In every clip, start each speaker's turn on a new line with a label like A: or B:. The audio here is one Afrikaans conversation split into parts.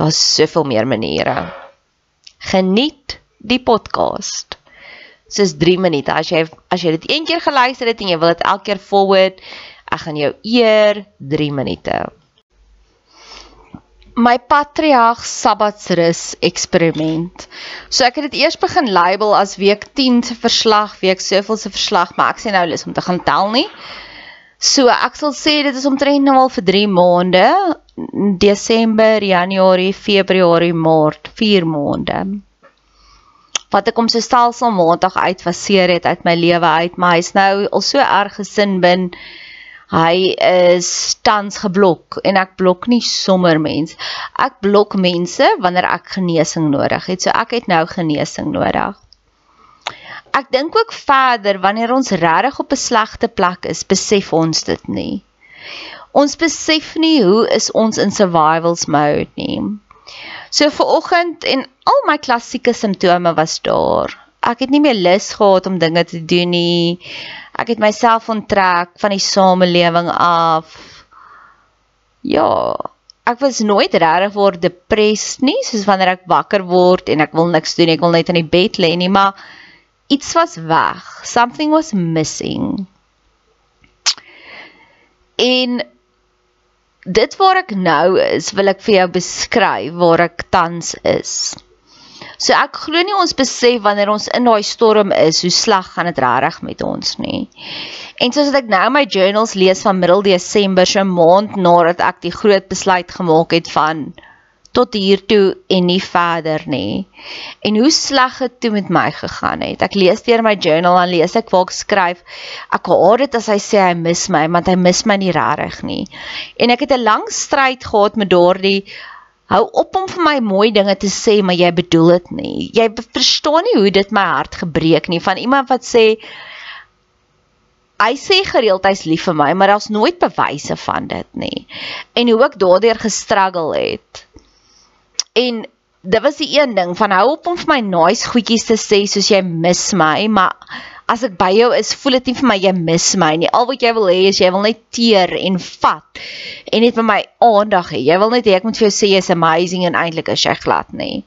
A: Daar's soveel meer maniere. Geniet die podcast. Dis 3 minute. As jy as jy dit een keer geluister het en jy wil dit elke keer forward, ek gaan jou eer 3 minute. My patriarg Sabbatsrus eksperiment. So ek het dit eers begin label as week 10 se verslag, week soveel se verslag, maar ek sê nou lus om te gaan tel nie. So ek sal sê dit is omtrent nou al vir 3 maande, Desember, Januarie, Februarie, Maart, 4 maande. Wat ek om so stelsel maandag uitfaseer het uit my lewe uit, maar hy's nou al so erg gesin bin. Hy is tans geblok en ek blok nie sommer mens. Ek blok mense wanneer ek genesing nodig het. So ek het nou genesing nodig ek dink ook verder wanneer ons regtig op 'n slegte plek is, besef ons dit nie. Ons besef nie hoe is ons in survivals mode nie. So vir oggend en al my klassieke simptome was daar. Ek het nie meer lus gehad om dinge te doen nie. Ek het myself onttrek van die samelewing af. Ja, ek was nooit regtig word depressed nie, soos wanneer ek wakker word en ek wil niks doen, ek wil net in die bed lê nie, maar iets was weg. Something was missing. En dit waar ek nou is, wil ek vir jou beskryf waar ek tans is. So ek glo nie ons besef wanneer ons in daai storm is, hoe sleg gaan dit regtig met ons nie. En soos ek nou my journals lees van middel Desember, so 'n maand nadat ek die groot besluit gemaak het van tot hier toe en nie verder nie. En hoe sleg het toe met my gegaan het. Ek lees deur my journal en lees ek waar ek skryf ek haat dit as hy sê hy mis my want hy mis my nie regtig nie. En ek het 'n lang stryd gehad met daardie hou op om vir my mooi dinge te sê maar jy bedoel dit nie. Jy verstaan nie hoe dit my hart gebreek nie van iemand wat sê hy sê gereeld hy's lief vir my, maar daar's nooit bewyse van dit nie. En hoe ek daardeur gestruggle het. En dit was die een ding van hou op om vir my nice goedjies te sê soos jy mis my, maar as ek by jou is, voel dit nie vir my jy mis my nie. Al wat jy wil hê is jy wil net teer en vat en net vir my aandag hê. Jy wil net hê ek moet vir jou sê jy's amazing en eintlik is jy glad nie.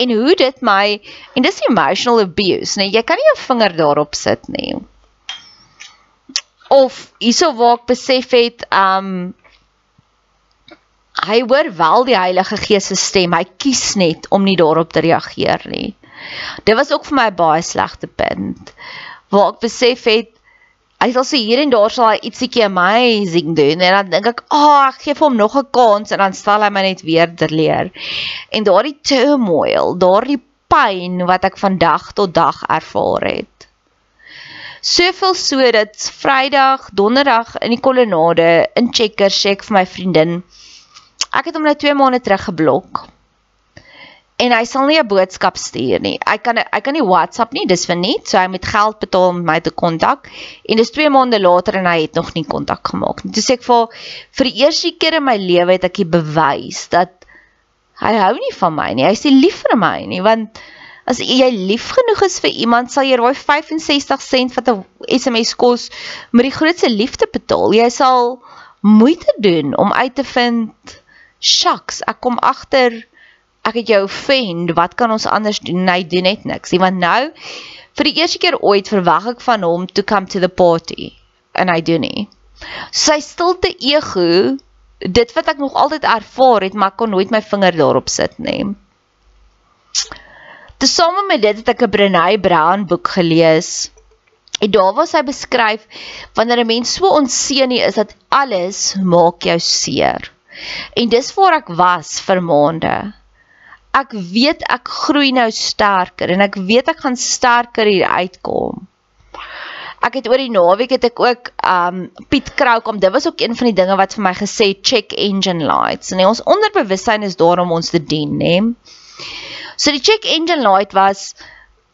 A: En hoe dit my en dis emotional abuse, nee, jy kan nie jou vinger daarop sit nie. Of hierso waar ek besef het, um hy hoor wel die Heilige Gees se stem. Hy kies net om nie daarop te reageer nie. Dit was ook vir my baie slegte punt. Waar ek besef het hy sal sê hier en daar sal hy ietsiekie amazing doen en dan dink ek, "Ag, oh, ek gee vir hom nog 'n kans" en dan stel hy my net weer terleer. En daardie turmoil, daardie pyn wat ek van dag tot dag ervaar het. Soveel so dat Vrydag, Donderdag in die kolonnade in Checkers sê ek vir my vriendin, Ek het hom nou 2 maande terug geblok. En hy sal nie 'n boodskap stuur nie. Hy kan hy kan nie WhatsApp nie, dis vir net, so hy moet geld betaal om my te kontak. En dis 2 maande later en hy het nog nie kontak gemaak nie. Toe sê ek vir vir die eerste keer in my lewe het ek die bewys dat hy hou nie van my nie. Hy sê lief vir my nie, want as jy lief genoeg is vir iemand, sal jy daai 65 sent wat 'n SMS kos met die grootste liefde betaal. Jy sal moeite doen om uit te vind shucks, ek kom agter ek het jou offend, wat kan ons anders doen? Hy doen net niks. Want nou vir die eerste keer ooit verwag ek van hom to come to the party en hy doen nie. Sy stilte ego, dit wat ek nog altyd ervaar het, maar kon nooit my vinger daarop sit nie. Tesame met dit het ek 'n Brené Brown boek gelees. En daar was hy beskryf wanneer 'n mens so onseënie is dat alles maak jou seer. En dis waar ek was vir maande. Ek weet ek groei nou sterker en ek weet ek gaan sterker hier uitkom. Ek het oor die naweek het ek ook um Piet Kroukom, dit was ook een van die dinge wat vir my gesê check engine lights. En ons onderbewussyn is daar om ons te dien, né? So die check engine light was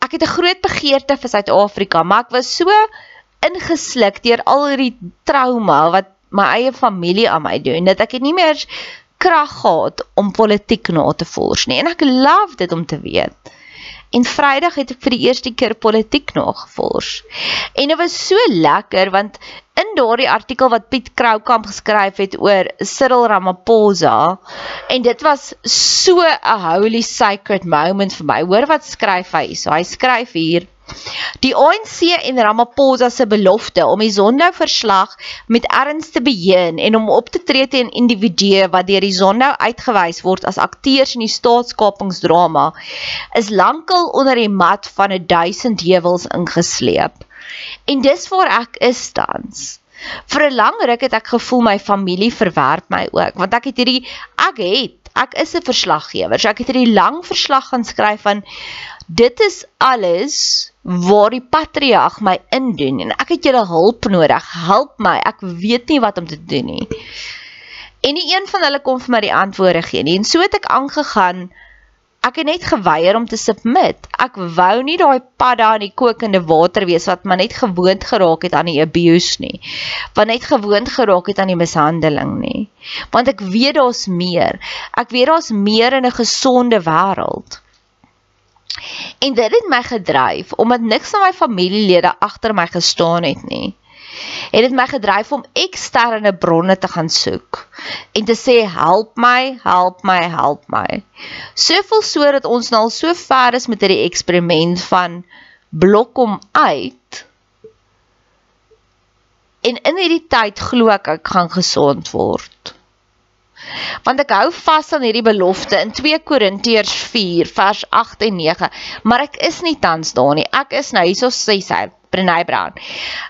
A: ek het 'n groot begeerte vir Suid-Afrika, maar ek was so ingesluk deur al hierdie trauma wat my eie familie aan my doen dat ek nie meer krag gehad om politiek na te vors nie en ek love dit om te weet. En Vrydag het ek vir die eerste keer politiek nagevors. En dit was so lekker want in daardie artikel wat Piet Kroukamp geskryf het oor Cyril Ramaphosa en dit was so 'n holy sacred moment vir my. Hoor wat skryf hy? So hy skryf hier Die ANC en Ramaphosa se belofte om die Sondag verslag met erns te beheer en om op te tree teen individue wat deur die Sondag uitgewys word as akteurs in die staatskapingsdrama is lankal onder die mat van 'n duisend heuwels ingesleep. En dis waar ek is tans. Vir 'n lang ruk het ek gevoel my familie verwerp my ook want ek het hierdie ek het ek is 'n verslaggewer. So ek het hierdie lang verslag gaan skryf van dit is alles waar die patriarg my indoen en ek het julle hulp nodig. Help my. Ek weet nie wat om te doen nie. En nie een van hulle kon vir my die antwoorde gee nie. En so het ek aangegaan. Ek het net geweier om te submit. Ek wou nie daai padda in die kokende water wees wat maar net gewoond geraak het aan die abuse nie. Wat net gewoond geraak het aan die mishandeling nie. Want ek weet daar's meer. Ek weet daar's meer in 'n gesonde wêreld. En dit het my gedryf omdat niks van my familielede agter my gestaan het nie. Het dit my gedryf om eksterne bronne te gaan soek en te sê help my, help my, help my. Soveel sodat ons nou al so ver is met hierdie eksperiment van blok hom uit. En in hierdie tyd glo ek ek gaan gesond word. Want ek hou vas aan hierdie belofte in 2 Korintiërs 4 vers 8 en 9, maar ek is nie tans daar nie. Ek is nou hierso sê sy Brené Brown.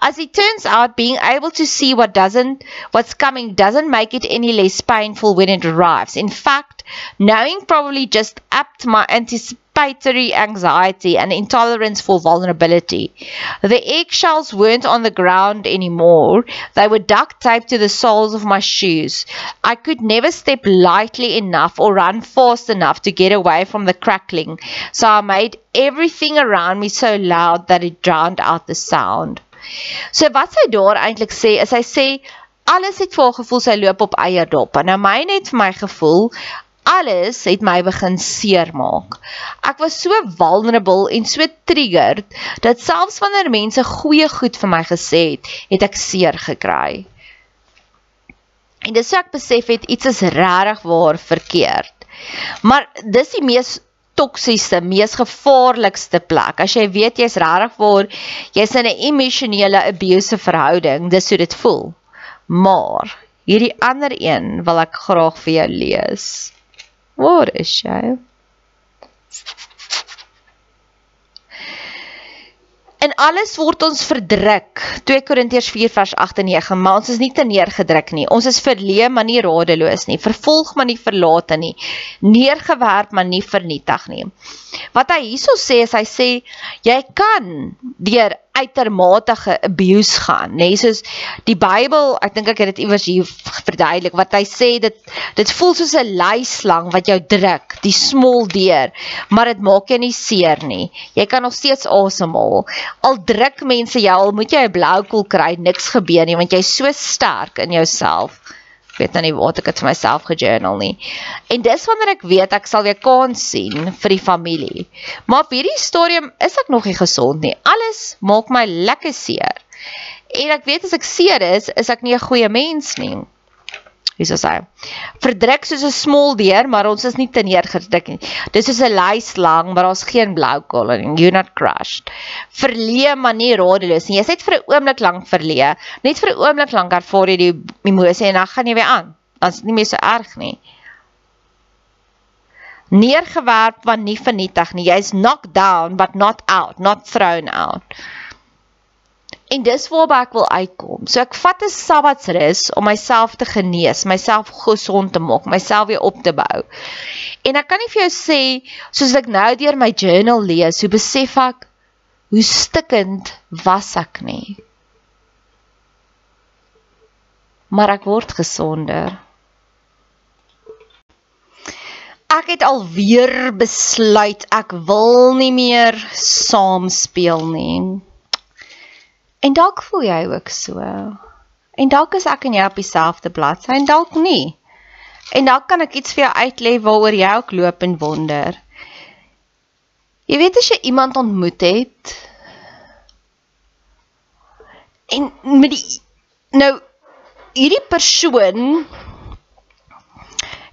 A: As it turns out being able to see what doesn't what's coming doesn't make it any less painful when it arrives. In fact, knowing probably just upped my anticipation anxiety and intolerance for vulnerability. The eggshells weren't on the ground anymore. They were duct taped to the soles of my shoes. I could never step lightly enough or run fast enough to get away from the crackling, so I made everything around me so loud that it drowned out the sound. So wat sy daar eintlik sê is hy sê alles het vir haar sy loop op eierdop. En nou my net vir my gevoel alles het my begin seermaak. Ek was so vulnerable en so triggered dat selfs wanneer mense goeie goed vir my gesê het, het ek seer gekry. En dis ek besef het iets is regtig waar verkeerd. Maar dis die mees toksiese, mees gevaarlikste plek. As jy weet jy's regtig waar jy's in 'n emosionele abuse verhouding, dis hoe dit voel. Maar hierdie ander een wil ek graag vir jou lees. Waar is jy? In alles word ons verdruk. 2 Korintiërs 4 vers 8 en 9. Maar ons is nie te neergedruk nie. Ons is verleë maar nie radeloos nie. Vervolg maar nie verlate nie. Neergewerp maar nie vernietig nie. Wat hy hierso sê is hy sê jy kan deur uitermate abuse gaan, nê? Nee, soos die Bybel, ek dink ek het dit iewers hier verduidelik wat hy sê dit dit voel soos 'n leislang wat jou druk, die smol deur, maar dit maak jou nie seer nie. Jy kan nog steeds asemhaal. Al druk mense jou, al moet jy 'n blou koel kry, niks gebeur nie want jy's so sterk in jouself weet nou nie wat ek het vir myself gejournal nie. En dis wanneer ek weet ek sal weer kans sien vir die familie. Maar op hierdie stadium is ek nog nie gesond nie. Alles maak my lekker seer. En ek weet as ek seer is, is ek nie 'n goeie mens nie. Sou sê? Verdruk soos 'n smol deur, maar ons is nie te neergedruk nie. Dis soos 'n lys lang, maar daar's geen blou kolor nie. You not crushed. Verleë maar nie radeloos nie. Jy's net vir 'n oomblik lank verleë. Net vir 'n oomblik lank ervaar jy die emosie en dan gaan jy weer aan. Dan's dit nie meer so erg nie. Neergewerp want nie vernietig nie. Jy's knocked down but not out, not thrown out. En dis waarby ek wil uitkom. So ek vat 'n sabbatsrus om myself te genees, myself gesond te maak, myself weer op te bou. En ek kan nie vir jou sê soos ek nou deur my journal lees, hoe besef ek hoe stikkend was ek nie. Maar ek word gesonder. Ek het alweer besluit ek wil nie meer saam speel nie. En dalk voel jy ook so. En dalk is ek en jy op dieselfde bladsy en dalk nie. En dalk kan ek iets vir jou uitlê waaroor jy ook loop en wonder. Jy weet as jy iemand ontmoet het en met die nou hierdie persoon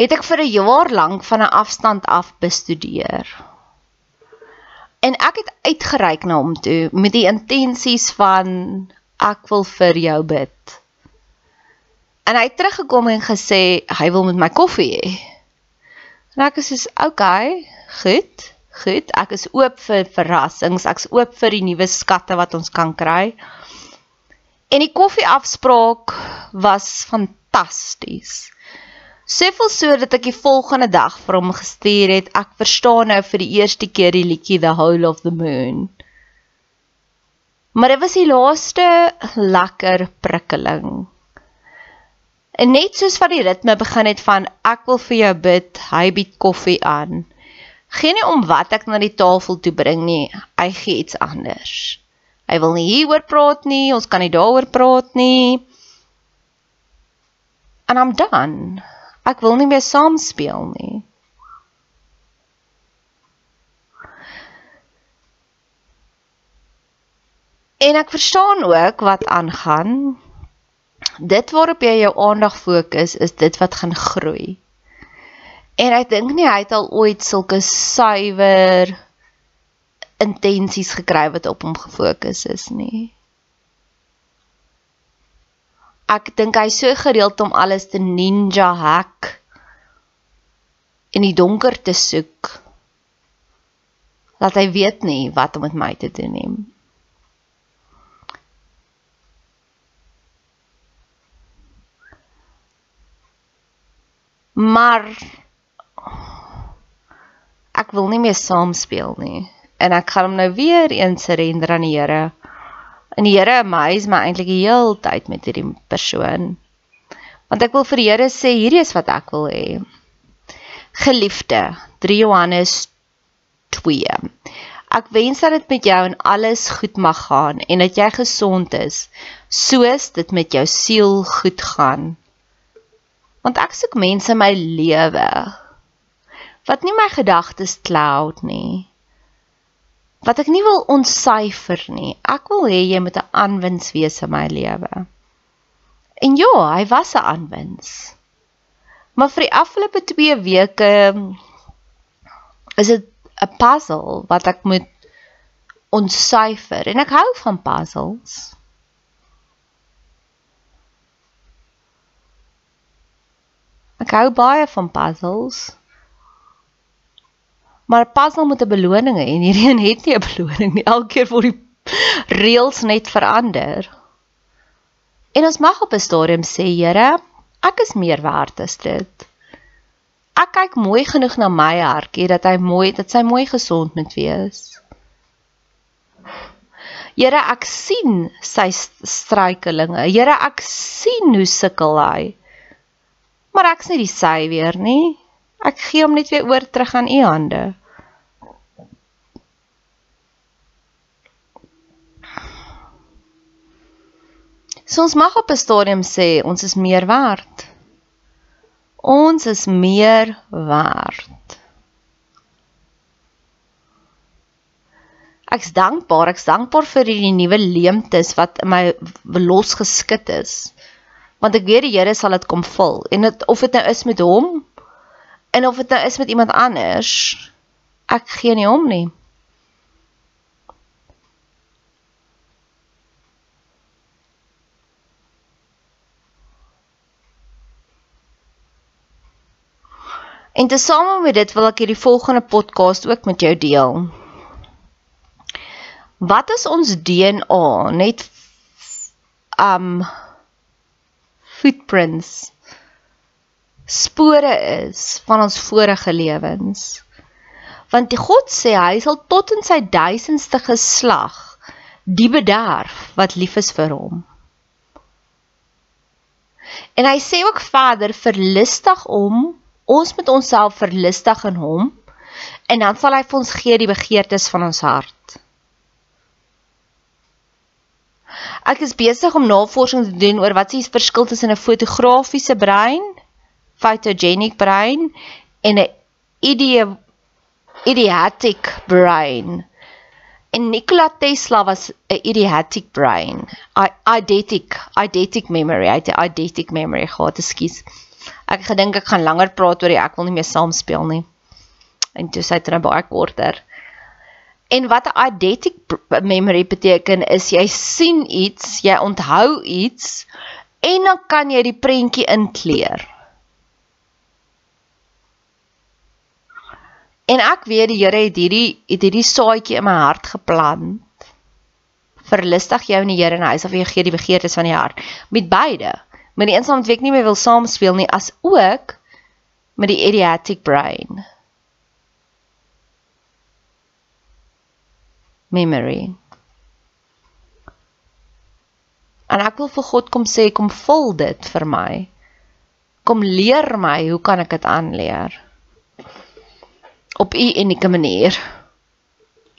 A: het ek vir 'n jaar lank van 'n afstand af bestudeer en ek het uitgereik na hom toe met die intensies van ek wil vir jou bid. En hy het teruggekom en gesê hy wil met my koffie hê. En ek sê okay, goed, goed. Ek is oop vir verrassings. Ek's oop vir die nuwe skatte wat ons kan kry. En die koffieafspraak was fantasties. Soveel so dat ek die volgende dag vir hom gestuur het. Ek verstaan nou vir die eerste keer die liedjie The Whole of the Moon. Maar dit was die laaste lekker prikkeling. En net soos wat die ritme begin het van ek wil vir jou bid, hy bied koffie aan. Geen nie om wat ek na die tafel toe bring nie, hy gee iets anders. Hy wil nie hieroor praat nie, ons kan nie daaroor praat nie. And I'm done. Ek wil nie meer saam speel nie. En ek verstaan ook wat aangaan. Dit waarop jy jou aandag fokus is dit wat gaan groei. En ek dink nie hy het al ooit sulke suiwer intensies gekry wat op hom gefokus is nie ek dink hy's so gereeld om alles te ninja hack in die donker te soek dat hy weet nie wat om met my te doen nie. Maar ek wil nie meer saam speel nie en ek gaan hom nou weer eens surrender aan die Here. En die Here amaze my eintlik die hele tyd met hierdie persoon. Want ek wil vir die Here sê hierdie is wat ek wil hê. Geliefde, 3 Johannes 2. Ek wens dat dit met jou en alles goed mag gaan en dat jy gesond is, soos dit met jou siel goed gaan. Want ek soek mense in my lewe wat nie my gedagtes cloud nie. Wat ek nie wil ontsyfer nie. Ek wil hê jy moet 'n aanwins wees in my lewe. En ja, hy was 'n aanwins. Maar vir die afgelope 2 weke is dit 'n puzzle wat ek moet ontsyfer en ek hou van puzzles. Ek hou baie van puzzles. Maar 'n puzzle moet 'n beloning en hierdie een het nie 'n beloning nie. Elke keer word die reëls net verander. En ons mag op 'n stadium sê, Here, ek is meer werd as dit. Ek kyk mooi genoeg na my hartjie dat hy mooi, dat sy mooi gesond moet wees. Here, ek sien sy struikelinge. Here, ek sien hoe sukkel hy. Maar ek's nie die sy weer nie. Ek gee hom net weer oor terug aan u hande. So ons mag op 'n stadium sê ons is meer werd. Ons is meer werd. Ek's dankbaar, ek's dankbaar vir hierdie nuwe leemtes wat in my losgeskit is. Want ek weet die Here sal dit kom vul en dit of dit nou is met hom en of dit nou is met iemand anders, ek gee nie om nie. En tesame met dit wil ek hierdie volgende podcast ook met jou deel. Wat is ons DNA net um footprints spore is van ons vorige lewens. Want die God sê hy sal tot in sy duisendste geslag die bederf wat lief is vir hom. En hy sê ook verder verlustig om Ons moet onsself verlustig in hom en dan sal hy vir ons gee die begeertes van ons hart. Ek is besig om navorsing te doen oor wat is die verskil tussen 'n fotografiese brein, photogenic brein en 'n idiotic brain. En Nikola Tesla was 'n idiotic brain. Eidetic, eidetic memory, eidetic memory gehad, ekskuus. Ek het gedink ek gaan langer praat oor die ek wil nie meer saam speel nie. En toe sê dit nou baie korter. En wat 'n eidetic memory beteken is jy sien iets, jy onthou iets en dan kan jy die prentjie inkleer. En ek weet die Here het hierdie het hierdie saadjie in my hart geplant. Verlustig jou in die Here en hy sal vir jou gee die begeertes van die hart. Met beide met die eensaam wat ek nie meer wil saamspeel nie as ook met die idiotic brain. Memory. En ek wil vir God kom sê kom vul dit vir my. Kom leer my hoe kan ek dit aanleer op 'n unieke manier